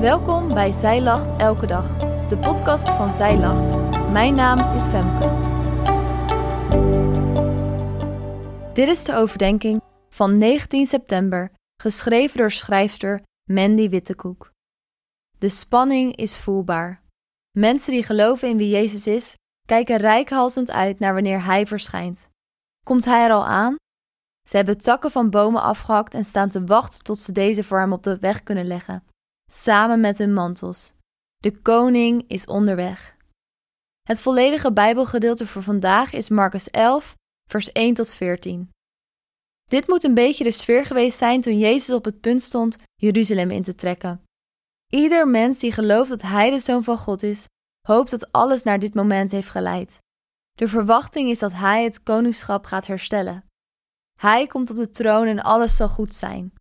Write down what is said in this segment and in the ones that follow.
Welkom bij Zij Lacht Elke Dag, de podcast van Zij Lacht. Mijn naam is Femke. Dit is de overdenking van 19 september, geschreven door schrijfster Mandy Wittekoek. De spanning is voelbaar. Mensen die geloven in wie Jezus is, kijken rijkhalsend uit naar wanneer Hij verschijnt. Komt Hij er al aan? Ze hebben takken van bomen afgehakt en staan te wachten tot ze deze voor hem op de weg kunnen leggen, samen met hun mantels. De koning is onderweg. Het volledige Bijbelgedeelte voor vandaag is Marcus 11, vers 1 tot 14. Dit moet een beetje de sfeer geweest zijn toen Jezus op het punt stond Jeruzalem in te trekken. Ieder mens die gelooft dat Hij de Zoon van God is, hoopt dat alles naar dit moment heeft geleid. De verwachting is dat Hij het koningschap gaat herstellen. Hij komt op de troon en alles zal goed zijn.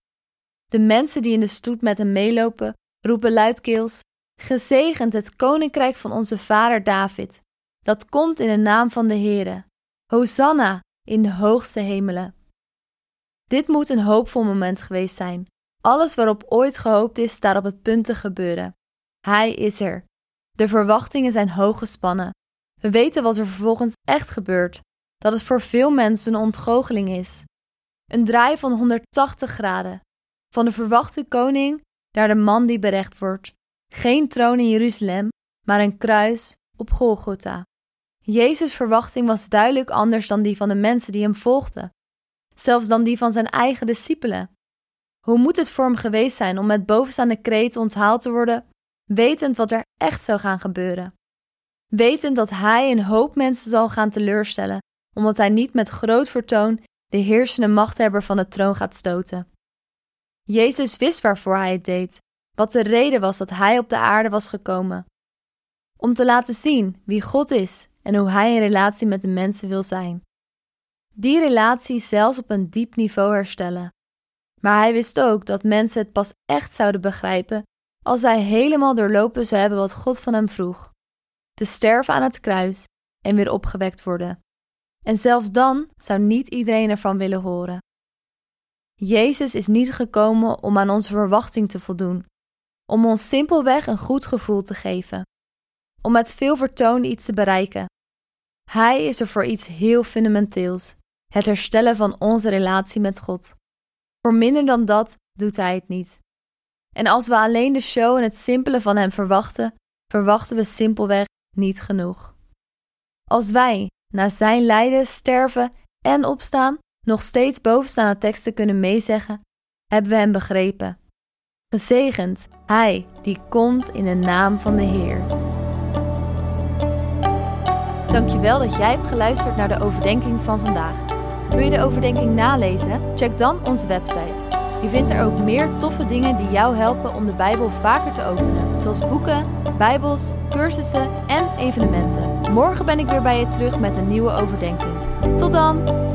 De mensen die in de stoet met hem meelopen, roepen luidkeels: Gezegend het koninkrijk van onze vader David. Dat komt in de naam van de Heere. Hosanna in de hoogste hemelen. Dit moet een hoopvol moment geweest zijn. Alles waarop ooit gehoopt is, staat op het punt te gebeuren. Hij is er. De verwachtingen zijn hoog gespannen. We weten wat er vervolgens echt gebeurt: dat het voor veel mensen een ontgoocheling is. Een draai van 180 graden. Van de verwachte koning naar de man die berecht wordt. Geen troon in Jeruzalem, maar een kruis op Golgotha. Jezus' verwachting was duidelijk anders dan die van de mensen die hem volgden, zelfs dan die van zijn eigen discipelen. Hoe moet het voor hem geweest zijn om met bovenstaande kreet onthaald te worden, wetend wat er echt zou gaan gebeuren? Wetend dat hij een hoop mensen zal gaan teleurstellen, omdat hij niet met groot vertoon de heersende machthebber van de troon gaat stoten. Jezus wist waarvoor hij het deed, wat de reden was dat hij op de aarde was gekomen. Om te laten zien wie God is en hoe hij in relatie met de mensen wil zijn. Die relatie zelfs op een diep niveau herstellen. Maar hij wist ook dat mensen het pas echt zouden begrijpen als hij helemaal doorlopen zou hebben wat God van hem vroeg: te sterven aan het kruis en weer opgewekt worden. En zelfs dan zou niet iedereen ervan willen horen. Jezus is niet gekomen om aan onze verwachting te voldoen, om ons simpelweg een goed gevoel te geven, om met veel vertoon iets te bereiken. Hij is er voor iets heel fundamenteels: het herstellen van onze relatie met God. Voor minder dan dat doet hij het niet. En als we alleen de show en het simpele van hem verwachten, verwachten we simpelweg niet genoeg. Als wij na zijn lijden, sterven en opstaan nog steeds bovenstaande teksten kunnen meezeggen, hebben we hem begrepen. Gezegend, hij die komt in de naam van de Heer. Dankjewel dat jij hebt geluisterd naar de overdenking van vandaag. Wil je de overdenking nalezen? Check dan onze website. Je vindt er ook meer toffe dingen die jou helpen om de Bijbel vaker te openen, zoals boeken, Bijbels, cursussen en evenementen. Morgen ben ik weer bij je terug met een nieuwe overdenking. Tot dan!